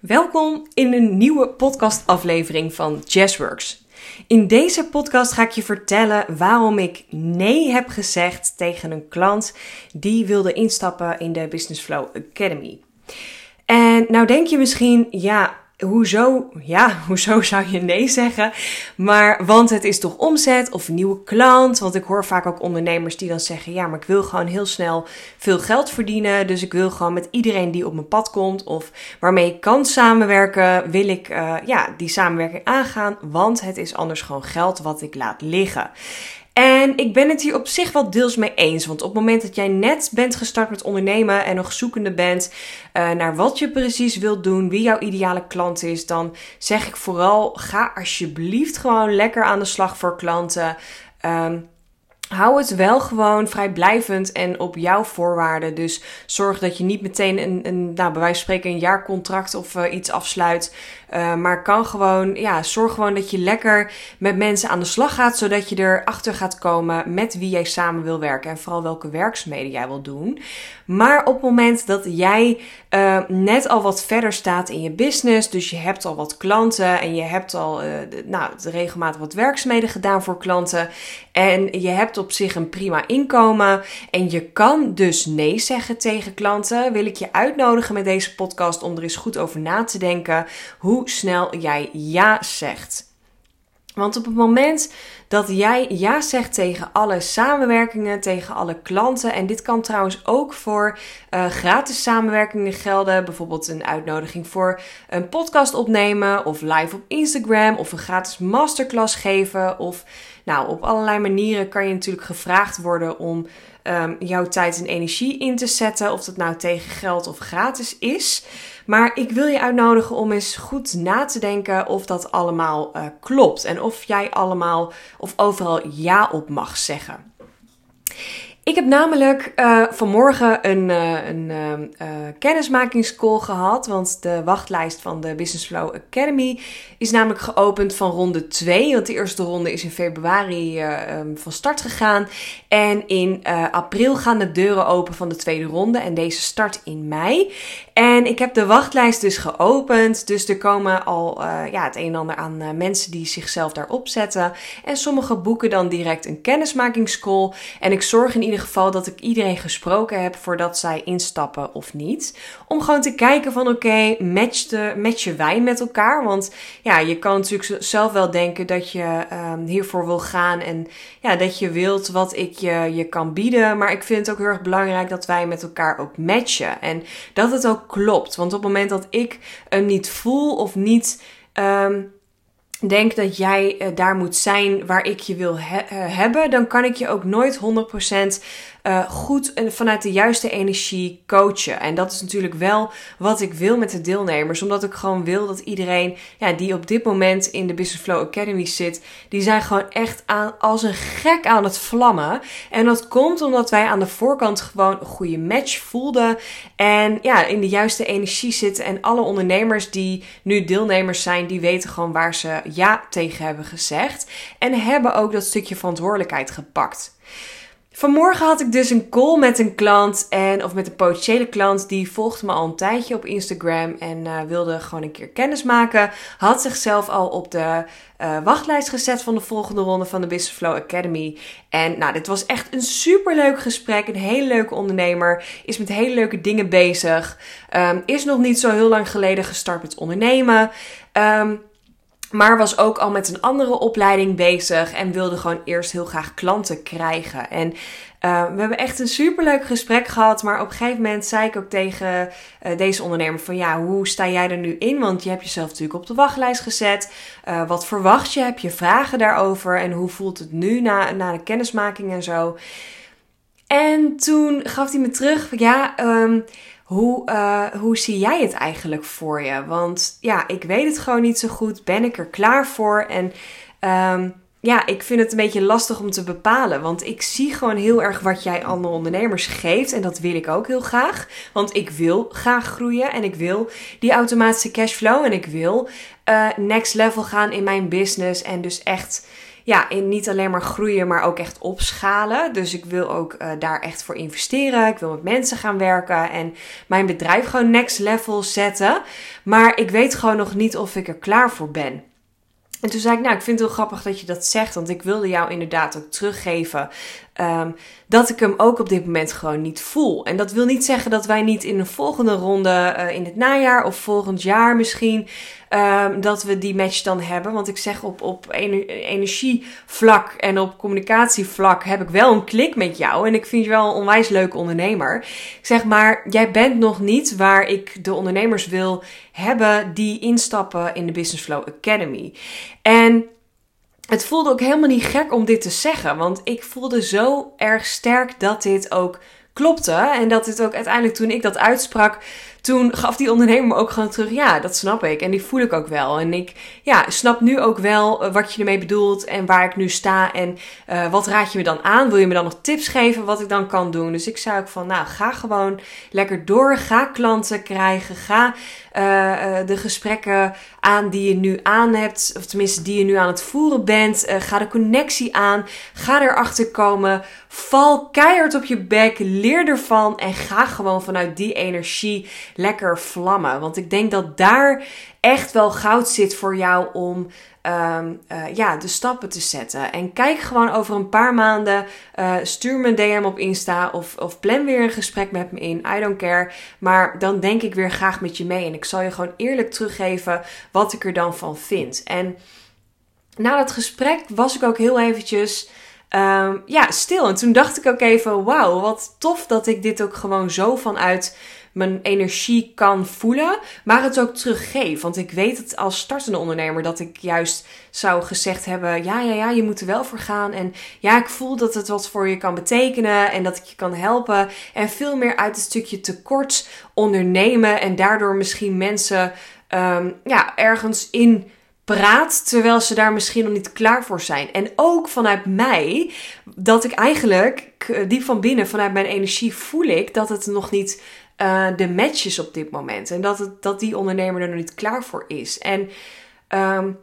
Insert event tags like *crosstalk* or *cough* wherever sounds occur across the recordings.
Welkom in een nieuwe podcastaflevering van Jazzworks. In deze podcast ga ik je vertellen waarom ik nee heb gezegd tegen een klant die wilde instappen in de Business Flow Academy. En nou denk je misschien, ja, hoezo, ja, *laughs* hoezo zou je nee zeggen? Maar, want het is toch omzet of nieuwe klant? Want ik hoor vaak ook ondernemers die dan zeggen, ja, maar ik wil gewoon heel snel veel geld verdienen. Dus ik wil gewoon met iedereen die op mijn pad komt of waarmee ik kan samenwerken, wil ik, uh, ja, die samenwerking aangaan. Want het is anders gewoon geld wat ik laat liggen. En ik ben het hier op zich wel deels mee eens. Want op het moment dat jij net bent gestart met ondernemen en nog zoekende bent uh, naar wat je precies wilt doen, wie jouw ideale klant is, dan zeg ik vooral: ga alsjeblieft gewoon lekker aan de slag voor klanten. Um, Hou het wel gewoon vrijblijvend en op jouw voorwaarden. Dus zorg dat je niet meteen een, een nou, bij wijze van spreken een jaarcontract of uh, iets afsluit. Uh, maar kan gewoon, ja, zorg gewoon dat je lekker met mensen aan de slag gaat. Zodat je erachter gaat komen met wie jij samen wil werken. En vooral welke werkzaamheden jij wil doen. Maar op het moment dat jij uh, net al wat verder staat in je business. Dus je hebt al wat klanten en je hebt al nou, regelmatig wat werkzaamheden gedaan voor klanten. En je hebt op zich een prima inkomen. En je kan dus nee zeggen tegen klanten. Wil ik je uitnodigen met deze podcast om er eens goed over na te denken hoe snel jij ja zegt. Want op het moment dat jij ja zegt tegen alle samenwerkingen, tegen alle klanten, en dit kan trouwens ook voor uh, gratis samenwerkingen gelden, bijvoorbeeld een uitnodiging voor een podcast opnemen, of live op Instagram, of een gratis masterclass geven, of nou, op allerlei manieren kan je natuurlijk gevraagd worden om um, jouw tijd en energie in te zetten, of dat nou tegen geld of gratis is. Maar ik wil je uitnodigen om eens goed na te denken of dat allemaal uh, klopt en of jij allemaal of overal ja op mag zeggen. Ik heb namelijk uh, vanmorgen een, uh, een uh, kennismakingscall gehad. Want de wachtlijst van de Business Flow Academy is namelijk geopend van ronde 2. Want de eerste ronde is in februari um, van start gegaan. En in april gaan de deuren open van de tweede ronde. En deze start in mei. En ik heb de wachtlijst dus geopend. Dus er komen al ja, het een en ander aan mensen die zichzelf daarop zetten. En sommige boeken dan direct een kennismakingscall. En ik zorg in ieder geval dat ik iedereen gesproken heb voordat zij instappen of niet. Om gewoon te kijken van oké, okay, matchen wij met elkaar? Want ja, je kan natuurlijk zelf wel denken dat je um, hiervoor wil gaan en ja, dat je wilt wat ik je, je kan bieden. Maar ik vind het ook heel erg belangrijk dat wij met elkaar ook matchen. En dat het ook klopt. Want op het moment dat ik hem niet voel of niet. Um, denk dat jij uh, daar moet zijn waar ik je wil he uh, hebben, dan kan ik je ook nooit 100% uh, goed en vanuit de juiste energie coachen. En dat is natuurlijk wel wat ik wil met de deelnemers. Omdat ik gewoon wil dat iedereen ja, die op dit moment in de Business Flow Academy zit, die zijn gewoon echt aan, als een gek aan het vlammen. En dat komt omdat wij aan de voorkant gewoon een goede match voelden. En ja, in de juiste energie zitten. En alle ondernemers die nu deelnemers zijn, die weten gewoon waar ze ja tegen hebben gezegd. En hebben ook dat stukje verantwoordelijkheid gepakt. Vanmorgen had ik dus een call met een klant en of met een potentiële klant die volgde me al een tijdje op Instagram en uh, wilde gewoon een keer kennis maken. Had zichzelf al op de uh, wachtlijst gezet van de volgende ronde van de Business Flow Academy. En nou, dit was echt een super leuk gesprek. Een hele leuke ondernemer. Is met hele leuke dingen bezig. Um, is nog niet zo heel lang geleden gestart met ondernemen. Um, maar was ook al met een andere opleiding bezig en wilde gewoon eerst heel graag klanten krijgen. En uh, we hebben echt een superleuk gesprek gehad. Maar op een gegeven moment zei ik ook tegen uh, deze ondernemer: van ja, hoe sta jij er nu in? Want je hebt jezelf natuurlijk op de wachtlijst gezet. Uh, wat verwacht je? Heb je vragen daarover? En hoe voelt het nu na, na de kennismaking en zo? En toen gaf hij me terug: ja, um, hoe, uh, hoe zie jij het eigenlijk voor je? Want ja, ik weet het gewoon niet zo goed. Ben ik er klaar voor? En um, ja, ik vind het een beetje lastig om te bepalen. Want ik zie gewoon heel erg wat jij andere ondernemers geeft. En dat wil ik ook heel graag. Want ik wil graag groeien. En ik wil die automatische cashflow. En ik wil uh, next level gaan in mijn business. En dus echt ja, in niet alleen maar groeien, maar ook echt opschalen. Dus ik wil ook uh, daar echt voor investeren. Ik wil met mensen gaan werken en mijn bedrijf gewoon next level zetten. Maar ik weet gewoon nog niet of ik er klaar voor ben. En toen zei ik, nou, ik vind het heel grappig dat je dat zegt, want ik wilde jou inderdaad ook teruggeven um, dat ik hem ook op dit moment gewoon niet voel. En dat wil niet zeggen dat wij niet in een volgende ronde uh, in het najaar of volgend jaar misschien um, dat we die match dan hebben. Want ik zeg op, op energievlak en op communicatievlak heb ik wel een klik met jou. En ik vind je wel een onwijs leuke ondernemer. Ik zeg maar, jij bent nog niet waar ik de ondernemers wil hebben die instappen in de Business Flow Academy. En het voelde ook helemaal niet gek om dit te zeggen, want ik voelde zo erg sterk dat dit ook klopte. En dat dit ook uiteindelijk toen ik dat uitsprak, toen gaf die ondernemer me ook gewoon terug. Ja, dat snap ik. En die voel ik ook wel. En ik ja, snap nu ook wel uh, wat je ermee bedoelt en waar ik nu sta. En uh, wat raad je me dan aan? Wil je me dan nog tips geven wat ik dan kan doen? Dus ik zei ook van, nou, ga gewoon lekker door. Ga klanten krijgen. Ga uh, de gesprekken aan die je nu aan hebt. Of tenminste, die je nu aan het voeren bent. ga de connectie aan. Ga erachter komen. Val keihard op je bek. Leer ervan. En ga gewoon vanuit die energie lekker vlammen. Want ik denk dat daar echt wel goud zit voor jou om um, uh, ja, de stappen te zetten. En kijk gewoon over een paar maanden. Uh, stuur me een DM op Insta of, of plan weer een gesprek met me in. I don't care. Maar dan denk ik weer graag met je mee. En ik zal je gewoon eerlijk teruggeven wat ik er dan van vind. En na dat gesprek was ik ook heel eventjes. Um, ja, stil. En toen dacht ik ook even: wauw, wat tof dat ik dit ook gewoon zo vanuit mijn energie kan voelen, maar het ook teruggeef. Want ik weet het als startende ondernemer dat ik juist zou gezegd hebben: ja, ja, ja, je moet er wel voor gaan. En ja, ik voel dat het wat voor je kan betekenen en dat ik je kan helpen. En veel meer uit het stukje tekort ondernemen en daardoor misschien mensen um, ja, ergens in praat terwijl ze daar misschien nog niet klaar voor zijn. En ook vanuit mij, dat ik eigenlijk diep van binnen, vanuit mijn energie voel ik dat het nog niet uh, de matches op dit moment. En dat, het, dat die ondernemer er nog niet klaar voor is. En um,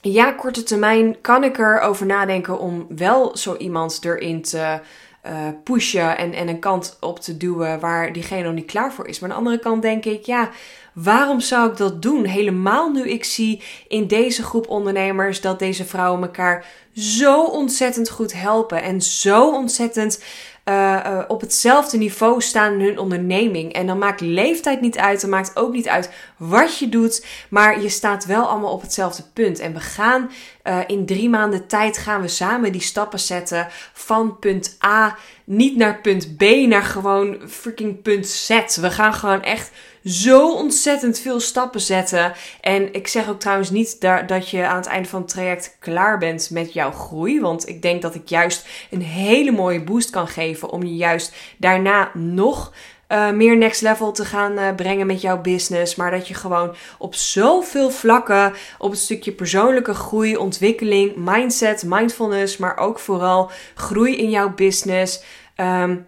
ja, korte termijn kan ik erover nadenken om wel zo iemand erin te uh, pushen en, en een kant op te duwen waar diegene nog niet klaar voor is. Maar aan de andere kant denk ik, ja, waarom zou ik dat doen? Helemaal nu ik zie in deze groep ondernemers dat deze vrouwen elkaar zo ontzettend goed helpen en zo ontzettend uh, op hetzelfde niveau staan in hun onderneming. En dan maakt leeftijd niet uit. Dan maakt ook niet uit wat je doet. Maar je staat wel allemaal op hetzelfde punt. En we gaan uh, in drie maanden tijd gaan we samen die stappen zetten van punt A niet naar punt B, naar gewoon freaking punt Z. We gaan gewoon echt zo ontzettend veel stappen zetten. En ik zeg ook trouwens niet dat je aan het einde van het traject klaar bent met jouw groei. Want ik denk dat ik juist een hele mooie boost kan geven om je juist daarna nog uh, meer next level te gaan uh, brengen met jouw business. Maar dat je gewoon op zoveel vlakken, op het stukje persoonlijke groei, ontwikkeling, mindset, mindfulness, maar ook vooral groei in jouw business. Um,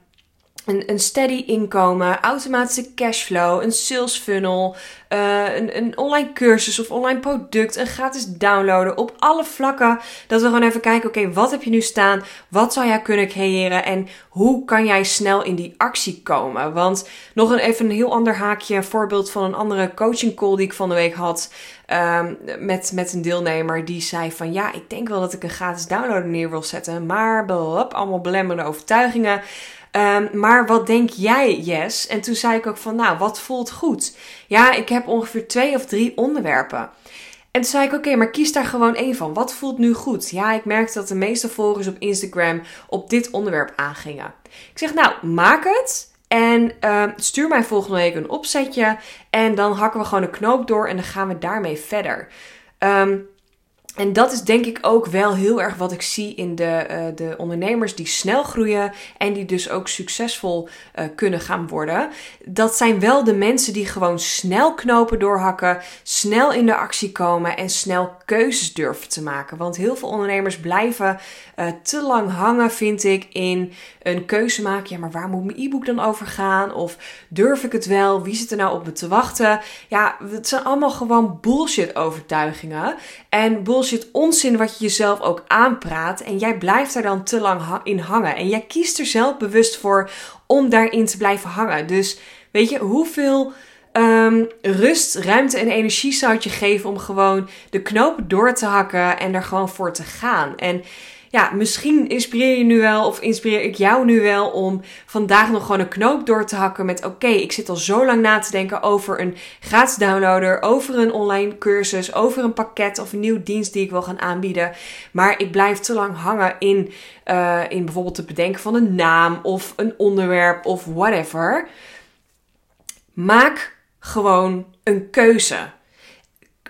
een, steady inkomen, automatische cashflow, een sales funnel, uh, een, een online cursus of online product, een gratis downloaden op alle vlakken. Dat we gewoon even kijken, oké, wat heb je nu staan? Wat zou jij kunnen creëren? En hoe kan jij snel in die actie komen? Want nog een, even een heel ander haakje, een voorbeeld van een andere coaching call die ik van de week had. Um, met, met een deelnemer die zei van ja, ik denk wel dat ik een gratis download neer wil zetten, maar allemaal belemmerende overtuigingen. Um, maar wat denk jij, Yes? En toen zei ik ook van, nou, wat voelt goed? Ja, ik heb ongeveer twee of drie onderwerpen. En toen zei ik, oké, maar kies daar gewoon één van. Wat voelt nu goed? Ja, ik merkte dat de meeste volgers op Instagram op dit onderwerp aangingen. Ik zeg, nou, maak het. En uh, stuur mij volgende week een opzetje. En dan hakken we gewoon een knoop door en dan gaan we daarmee verder. Um, en dat is denk ik ook wel heel erg wat ik zie in de, uh, de ondernemers die snel groeien en die dus ook succesvol uh, kunnen gaan worden. Dat zijn wel de mensen die gewoon snel knopen doorhakken, snel in de actie komen en snel keuzes durven te maken. Want heel veel ondernemers blijven uh, te lang hangen, vind ik, in een keuze maken. Ja, maar waar moet mijn e-book dan over gaan? Of durf ik het wel? Wie zit er nou op me te wachten? Ja, het zijn allemaal gewoon bullshit overtuigingen. En bullshit bullshit onzin wat je jezelf ook aanpraat. En jij blijft daar dan te lang in hangen. En jij kiest er zelf bewust voor om daarin te blijven hangen. Dus weet je, hoeveel um, rust, ruimte en energie zou het je geven om gewoon de knopen door te hakken en er gewoon voor te gaan. En ja, misschien inspireer je nu wel of inspireer ik jou nu wel om vandaag nog gewoon een knoop door te hakken met oké, ik zit al zo lang na te denken over een gratis downloader, over een online cursus, over een pakket of een nieuwe dienst die ik wil gaan aanbieden. Maar ik blijf te lang hangen in, uh, in bijvoorbeeld het bedenken van een naam of een onderwerp of whatever. Maak gewoon een keuze.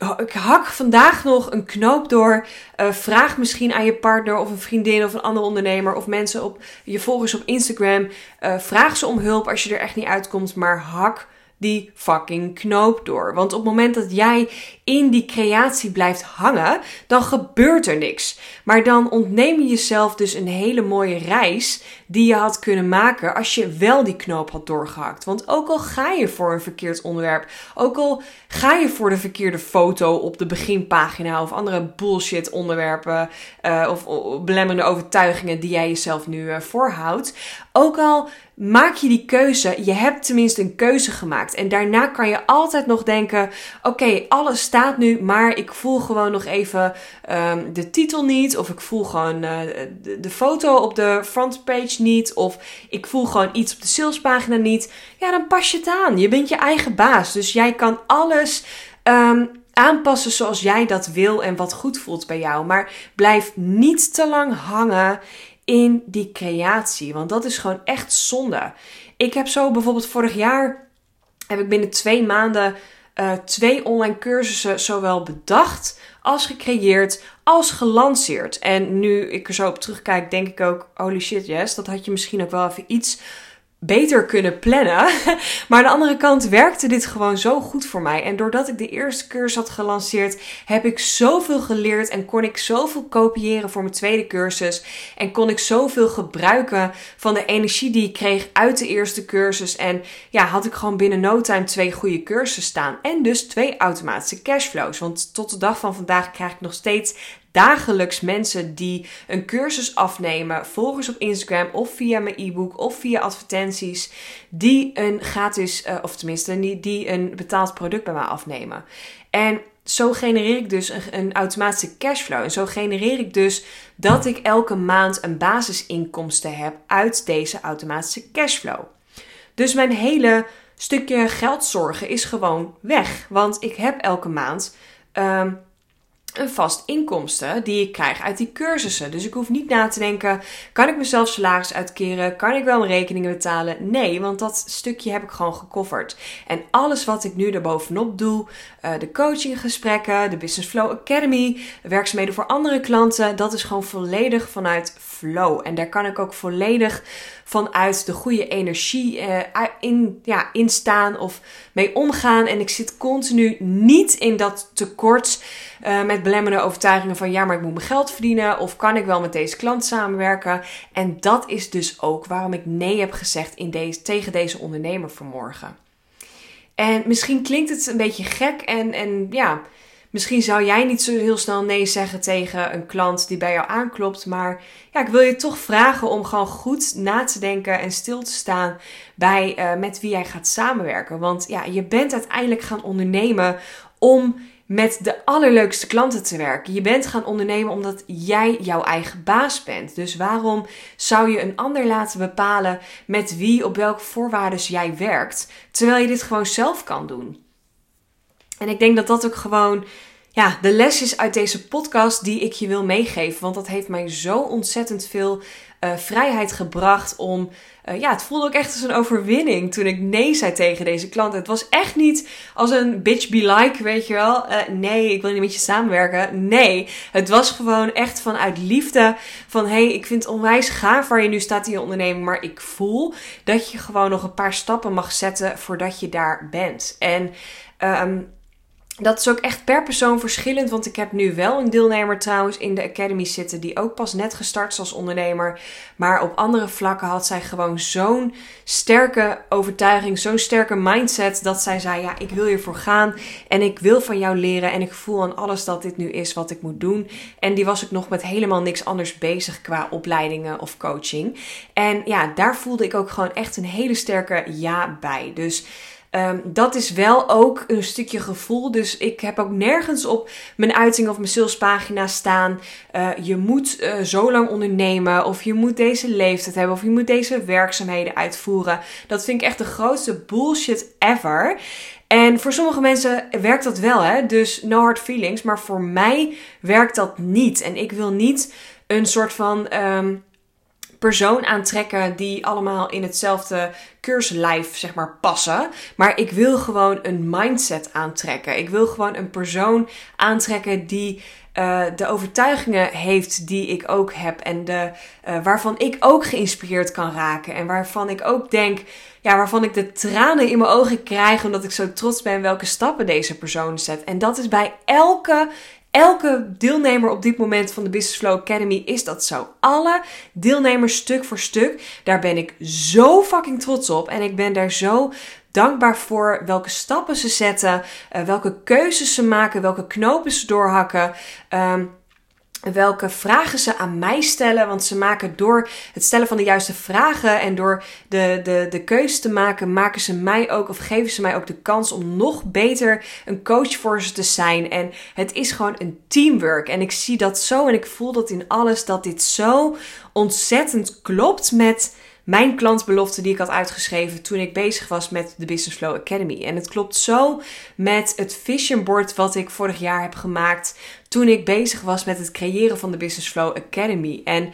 Ik hak vandaag nog een knoop door. Uh, vraag misschien aan je partner of een vriendin of een andere ondernemer of mensen op je volgers op Instagram. Uh, vraag ze om hulp als je er echt niet uitkomt. Maar hak die fucking knoop door. Want op het moment dat jij in die creatie blijft hangen, dan gebeurt er niks. Maar dan ontneem je jezelf dus een hele mooie reis die je had kunnen maken als je wel die knoop had doorgehakt. Want ook al ga je voor een verkeerd onderwerp, ook al ga je voor de verkeerde foto op de beginpagina of andere bullshit onderwerpen uh, of, belemmerende overtuigingen die jij jezelf nu uh, voorhoudt, ook al maak je die keuze, je hebt tenminste een keuze gemaakt. En daarna kan je altijd nog denken: oké, alles staat nu, maar ik voel gewoon nog even um, de titel niet. Of ik voel gewoon uh, de, de, foto op de frontpage niet. Of ik voel gewoon iets op de salespagina niet. Ja, dan pas je het aan. Je bent je eigen baas. Dus jij kan alles. Um, aanpassen zoals jij dat wil en wat goed voelt bij jou. Maar blijf niet te lang hangen in die creatie. Want dat is gewoon echt zonde. Ik heb zo bijvoorbeeld vorig jaar heb ik binnen twee maanden uh, twee online cursussen zowel bedacht als gecreëerd als gelanceerd. En nu ik er zo op terugkijk, denk ik ook: holy shit, yes, dat had je misschien ook wel even iets beter kunnen plannen. *laughs* Maar aan de andere kant werkte dit gewoon zo goed voor mij. En doordat ik de eerste cursus had gelanceerd, heb ik zoveel geleerd en kon ik zoveel kopiëren voor mijn tweede cursus. En kon ik zoveel gebruiken van de energie die ik kreeg uit de eerste cursus. En ja, had ik gewoon binnen no time twee goede cursussen staan. En dus twee automatische cashflows. Want tot de dag van vandaag krijg ik nog steeds dagelijks mensen die een cursus afnemen, volgers op Instagram of via mijn e-book of via advertenties, die een gratis, uh, of tenminste, die, die een betaald product bij mij afnemen. En zo genereer ik dus een, een, automatische cashflow. En zo genereer ik dus dat ik elke maand een basisinkomsten heb uit deze automatische cashflow. Dus mijn hele stukje geldzorgen is gewoon weg. Want ik heb elke maand um, een vast inkomsten die ik krijg uit die cursussen. Dus ik hoef niet na te denken: kan ik mezelf salaris uitkeren? Kan ik wel mijn rekeningen betalen? Nee, want dat stukje heb ik gewoon gecoverd. En alles wat ik nu erbovenop doe, uh, de coachinggesprekken, de Business Flow Academy, werkzaamheden voor andere klanten, dat is gewoon volledig vanuit flow. En daar kan ik ook volledig vanuit de goede energie uh, in, ja, instaan of mee omgaan. En ik zit continu niet in dat tekort uh, met belemmerende overtuigingen van ja, maar ik moet mijn geld verdienen of kan ik wel met deze klant samenwerken. En dat is dus ook waarom ik nee heb gezegd in deze, tegen deze ondernemer vanmorgen. En misschien klinkt het een beetje gek en, en ja, Misschien zou jij niet zo heel snel nee zeggen tegen een klant die bij jou aanklopt. Maar ja, ik wil je toch vragen om gewoon goed na te denken en stil te staan bij uh, met wie jij gaat samenwerken. Want ja, je bent uiteindelijk gaan ondernemen om met de allerleukste klanten te werken. Je bent gaan ondernemen omdat jij jouw eigen baas bent. Dus waarom zou je een ander laten bepalen met wie op welke voorwaarden jij werkt, terwijl je dit gewoon zelf kan doen? En ik denk dat dat ook gewoon ja, de les is uit deze podcast die ik je wil meegeven. Want dat heeft mij zo ontzettend veel uh, vrijheid gebracht om. Uh, ja, het voelde ook echt als een overwinning toen ik nee zei tegen deze klant. Het was echt niet als een bitch be like, weet je wel. Uh, nee, ik wil niet met je samenwerken. Nee, het was gewoon echt vanuit liefde. Van hé, hey, ik vind het onwijs gaaf waar je nu staat in je onderneming. Maar ik voel dat je gewoon nog een paar stappen mag zetten voordat je daar bent. En. Um, dat is ook echt per persoon verschillend. Want ik heb nu wel een deelnemer trouwens in de Academy zitten. Die ook pas net gestart is als ondernemer. Maar op andere vlakken had zij gewoon zo'n sterke overtuiging. Zo'n sterke mindset. Dat zij zei: Ja, ik wil hiervoor gaan. En ik wil van jou leren. En ik voel aan alles dat dit nu is wat ik moet doen. En die was ik nog met helemaal niks anders bezig qua opleidingen of coaching. En ja, daar voelde ik ook gewoon echt een hele sterke ja bij. Dus Ehm, dat is wel ook een stukje gevoel. Dus ik heb ook nergens op mijn uiting of mijn salespagina staan. Uh, je moet uh, zo lang ondernemen. Of je moet deze leeftijd hebben. Of je moet deze werkzaamheden uitvoeren. Dat vind ik echt de grootste bullshit ever. En voor sommige mensen werkt dat wel, hè? Dus no hard feelings. Maar voor mij werkt dat niet. En ik wil niet een soort van. Um, persoon aantrekken die allemaal in hetzelfde keurslijf zeg maar passen. Maar ik wil gewoon een mindset aantrekken. Ik wil gewoon een persoon aantrekken die uh, de overtuigingen heeft die ik ook heb. En de, uh, waarvan ik ook geïnspireerd kan raken. En waarvan ik ook denk, ja, waarvan ik de tranen in mijn ogen krijg. Omdat ik zo trots ben welke stappen deze persoon zet. En dat is bij elke Elke deelnemer op dit moment van de Business Flow Academy is dat zo. Alle deelnemers stuk voor stuk. Daar ben ik zo fucking trots op. En ik ben daar zo dankbaar voor welke stappen ze zetten, uh, welke keuzes ze maken, welke knopen ze doorhakken. Um, welke vragen ze aan mij stellen. Want ze maken door het stellen van de juiste vragen en door de, de, de keuze te maken, maken ze mij ook of geven ze mij ook de kans om nog beter een coach voor ze te zijn. En het is gewoon een teamwork. En ik zie dat zo en ik voel dat in alles dat dit zo ontzettend klopt met mijn klantbelofte die ik had uitgeschreven toen ik bezig was met de Business Flow Academy. En het klopt zo met het vision board wat ik vorig jaar heb gemaakt toen ik bezig was met het creëren van de Business Flow Academy. En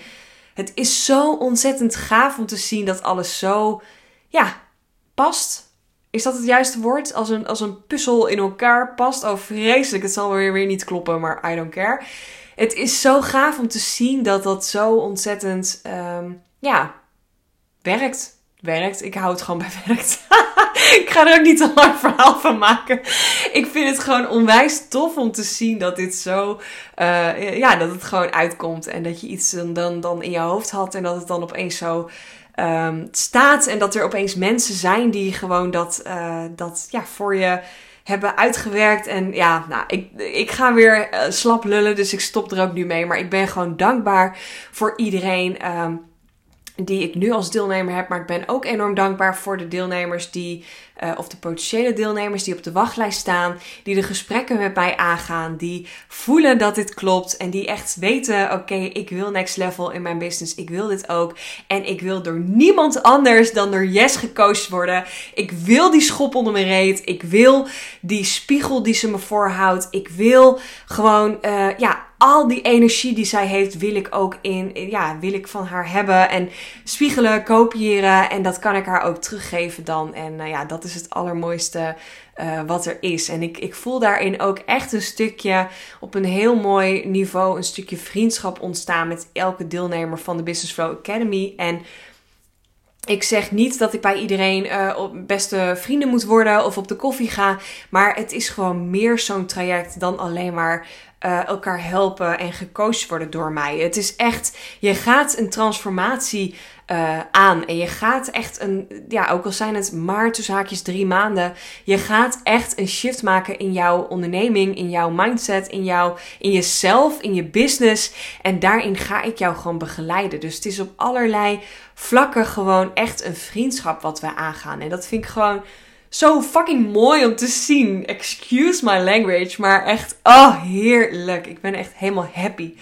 het is zo ontzettend gaaf om te zien dat alles zo, ja, past. Is dat het juiste woord? Als een, als een puzzel in elkaar past. Oh, vreselijk. Het zal weer, weer niet kloppen, maar I don't care. Het is zo gaaf om te zien dat dat zo ontzettend, um, ja, werkt. Werkt. Ik hou het gewoon bij *laughs* werkt. ik ga er ook niet te lang verhaal van maken. Ik vind het gewoon onwijs tof om te zien dat dit zo, uh, ja, dat het gewoon uitkomt. En dat je iets dan, dan in je hoofd had en dat het dan opeens zo um, staat. En dat er opeens mensen zijn die gewoon dat, uh, dat ja, voor je hebben uitgewerkt. En ja, nou, ik, ik ga weer uh, slap lullen, dus ik stop er ook nu mee. Maar ik ben gewoon dankbaar voor iedereen. Um, die ik nu als deelnemer heb. Maar ik ben ook enorm dankbaar voor de deelnemers die, uh, of de potentiële deelnemers die op de wachtlijst staan. Die de gesprekken met mij aangaan. Die voelen dat dit klopt. En die echt weten: oké, ik wil next level in mijn business. Ik wil dit ook. En ik wil door niemand anders dan door Yes gecoacht worden. Ik wil die schop onder mijn reet. Ik wil die spiegel die ze me voorhoudt. Ik wil gewoon, uh, ja al die energie die zij heeft, wil ik ook in, ja, wil ik van haar hebben. En spiegelen, kopiëren. En dat kan ik haar ook teruggeven dan. En uh, ja, dat is het allermooiste uh, wat er is. En ik, ik voel daarin ook echt een stukje op een heel mooi niveau, een stukje vriendschap ontstaan met elke deelnemer van de Business Flow Academy. En ik zeg niet dat ik bij iedereen uh, beste vrienden moet worden of op de koffie ga. Maar het is gewoon meer zo'n traject dan alleen maar uh, elkaar helpen en gecoacht worden door mij. Het is echt, je gaat een transformatie uh, aan. En je gaat echt een, ja, ook al zijn het maar tussen haakjes drie maanden. Je gaat echt een shift maken in jouw onderneming, in jouw mindset, in, jouw, in jezelf, in je business. En daarin ga ik jou gewoon begeleiden. Dus het is op allerlei vlakken gewoon echt een vriendschap wat we aangaan. En dat vind ik gewoon zo fucking mooi om te zien. Excuse my language, maar echt, oh heerlijk. Ik ben echt helemaal happy.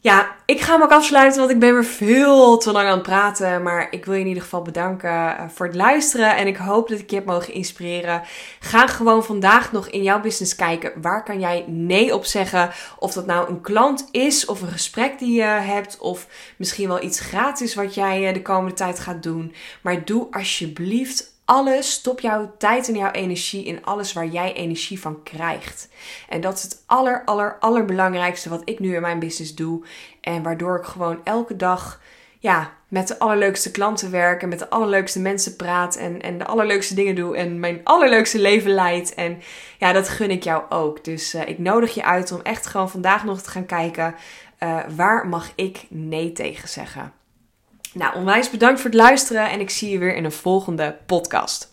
Ja, ik ga hem ook afsluiten, want ik ben weer veel te lang aan het praten. Maar ik wil je in ieder geval bedanken eh, voor het luisteren. En ik hoop dat ik je heb mogen inspireren. Ga gewoon vandaag nog in jouw business kijken. Waar kan jij nee op zeggen? Of dat nou een klant is, of een gesprek die je hebt. Of misschien wel iets gratis wat jij eh, de komende tijd gaat doen. Maar doe alsjeblieft alles, stop jouw tijd en jouw energie in alles waar jij energie van krijgt. En dat is het aller, aller, allerbelangrijkste wat ik nu in mijn business doe. En waardoor ik gewoon elke dag ja, met de allerleukste klanten werk en met de allerleukste mensen praat en, en de allerleukste dingen doe en mijn allerleukste leven leid. En ja, dat gun ik jou ook. Dus uh, ik nodig je uit om echt gewoon vandaag nog te gaan kijken uh, waar mag ik nee tegen zeggen. Nou, onwijs bedankt voor het luisteren en ik zie je weer in een volgende podcast.